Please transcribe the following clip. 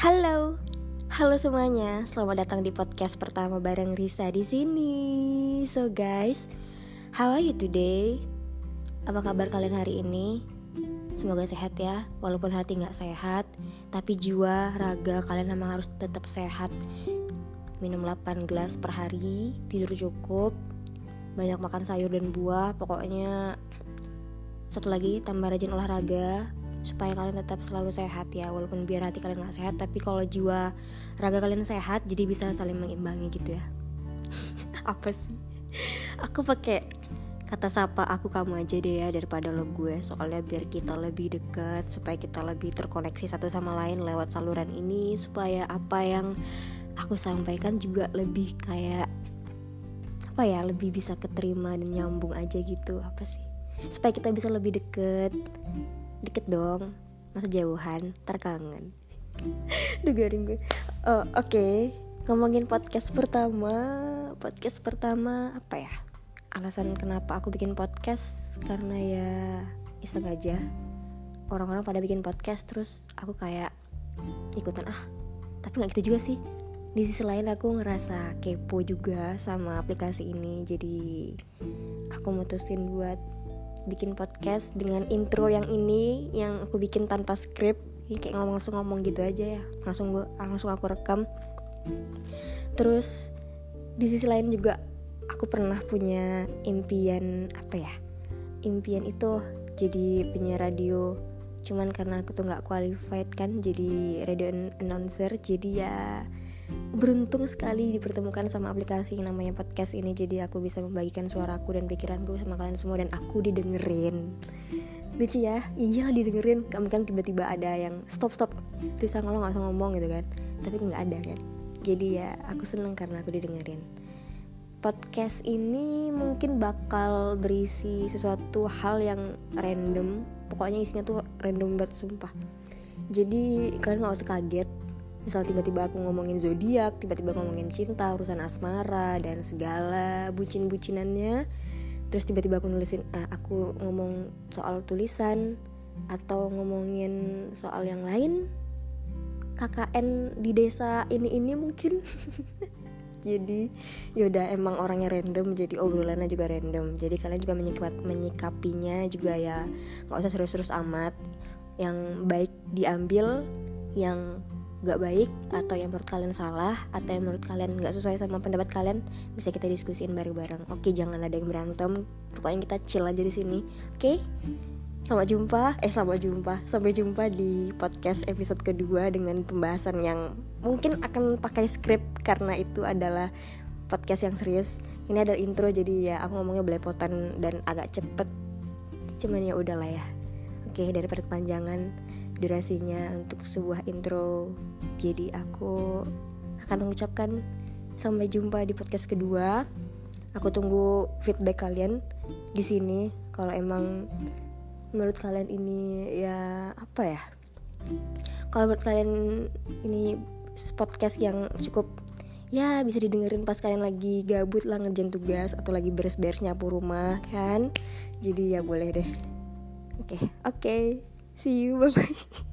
Halo semuanya, selamat datang di podcast pertama bareng Risa di sini. So guys, how are you today? Apa kabar kalian hari ini? Semoga sehat ya, walaupun hati nggak sehat, tapi jiwa, raga kalian memang harus tetap sehat. Minum 8 gelas per hari, tidur cukup, banyak makan sayur dan buah, pokoknya satu lagi tambah rajin olahraga, supaya kalian tetap selalu sehat ya walaupun biar hati kalian nggak sehat tapi kalau jiwa raga kalian sehat jadi bisa saling mengimbangi gitu ya. Apa sih? Aku pakai kata sapa aku kamu aja deh ya daripada lo gue. Soalnya biar kita lebih deket supaya kita lebih terkoneksi satu sama lain lewat saluran ini supaya apa yang aku sampaikan juga lebih kayak apa ya lebih bisa keterima dan nyambung aja gitu. Apa sih? Supaya kita bisa lebih deket deket dong masa jauhan terkangen Duh garing gue. Oh, Oke okay. Ngomongin podcast pertama. Podcast pertama Apa ya? Alasan kenapa aku bikin podcast Karena ya Iseng aja. Orang-orang pada bikin podcast Terus aku kayak Ikutan ah Tapi gak gitu juga sih. Di sisi lain aku ngerasa kepo juga sama aplikasi ini. Jadi aku mutusin buat bikin podcast dengan intro yang ini yang aku bikin tanpa skrip ini kayak ngomong langsung ngomong gitu aja ya. Langsung gue langsung aku rekam. Terus di sisi lain juga aku pernah punya impian apa ya? Impian itu jadi penyiar radio. Cuman karena aku tuh nggak qualified kan jadi radio announcer jadi ya beruntung sekali dipertemukan sama aplikasi yang namanya podcast ini. Jadi aku bisa membagikan suaraku dan pikiranku sama kalian semua dan aku didengerin. Lucu ya? Iya didengerin. Kamu kan tiba-tiba ada yang stop stop. Risa kalau nggak usah ngomong gitu kan? Tapi nggak ada kan? Jadi ya aku seneng karena aku didengerin. Podcast ini mungkin bakal berisi sesuatu hal yang random. Pokoknya isinya tuh random banget sumpah. Jadi kalian nggak usah kaget misal tiba-tiba aku ngomongin zodiak tiba-tiba ngomongin cinta urusan asmara dan segala bucin-bucinannya. Terus tiba-tiba aku nulisin uh, aku ngomong soal tulisan atau ngomongin soal yang lain KKN di desa ini ini mungkin. Jadi yaudah emang orangnya random jadi obrolannya juga random. Jadi kalian juga menyikap menyikapinya juga ya. Nggak usah serius-serius amat. Yang baik diambil yang gak baik atau yang menurut kalian salah atau yang menurut kalian gak sesuai sama pendapat kalian bisa kita diskusiin bareng-bareng. Oke jangan ada yang berantem. Pokoknya kita chill aja di sini. Oke? Selamat jumpa. Eh selamat jumpa. Sampai jumpa di podcast episode kedua dengan pembahasan yang mungkin akan pakai skrip karena itu adalah podcast yang serius. Ini ada intro jadi ya aku ngomongnya belepotan dan agak cepet. Cuman ya udahlah ya. Oke daripada kepanjangan durasinya untuk sebuah intro. Jadi aku akan mengucapkan sampai jumpa di podcast kedua. Aku tunggu feedback kalian di sini kalau emang menurut kalian ini ya apa ya? Kalau menurut kalian ini podcast yang cukup ya bisa didengerin pas kalian lagi gabut lah ngerjain tugas atau lagi beres-beres nyapu rumah kan jadi ya boleh deh oke okay, oke okay. See you. Bye bye.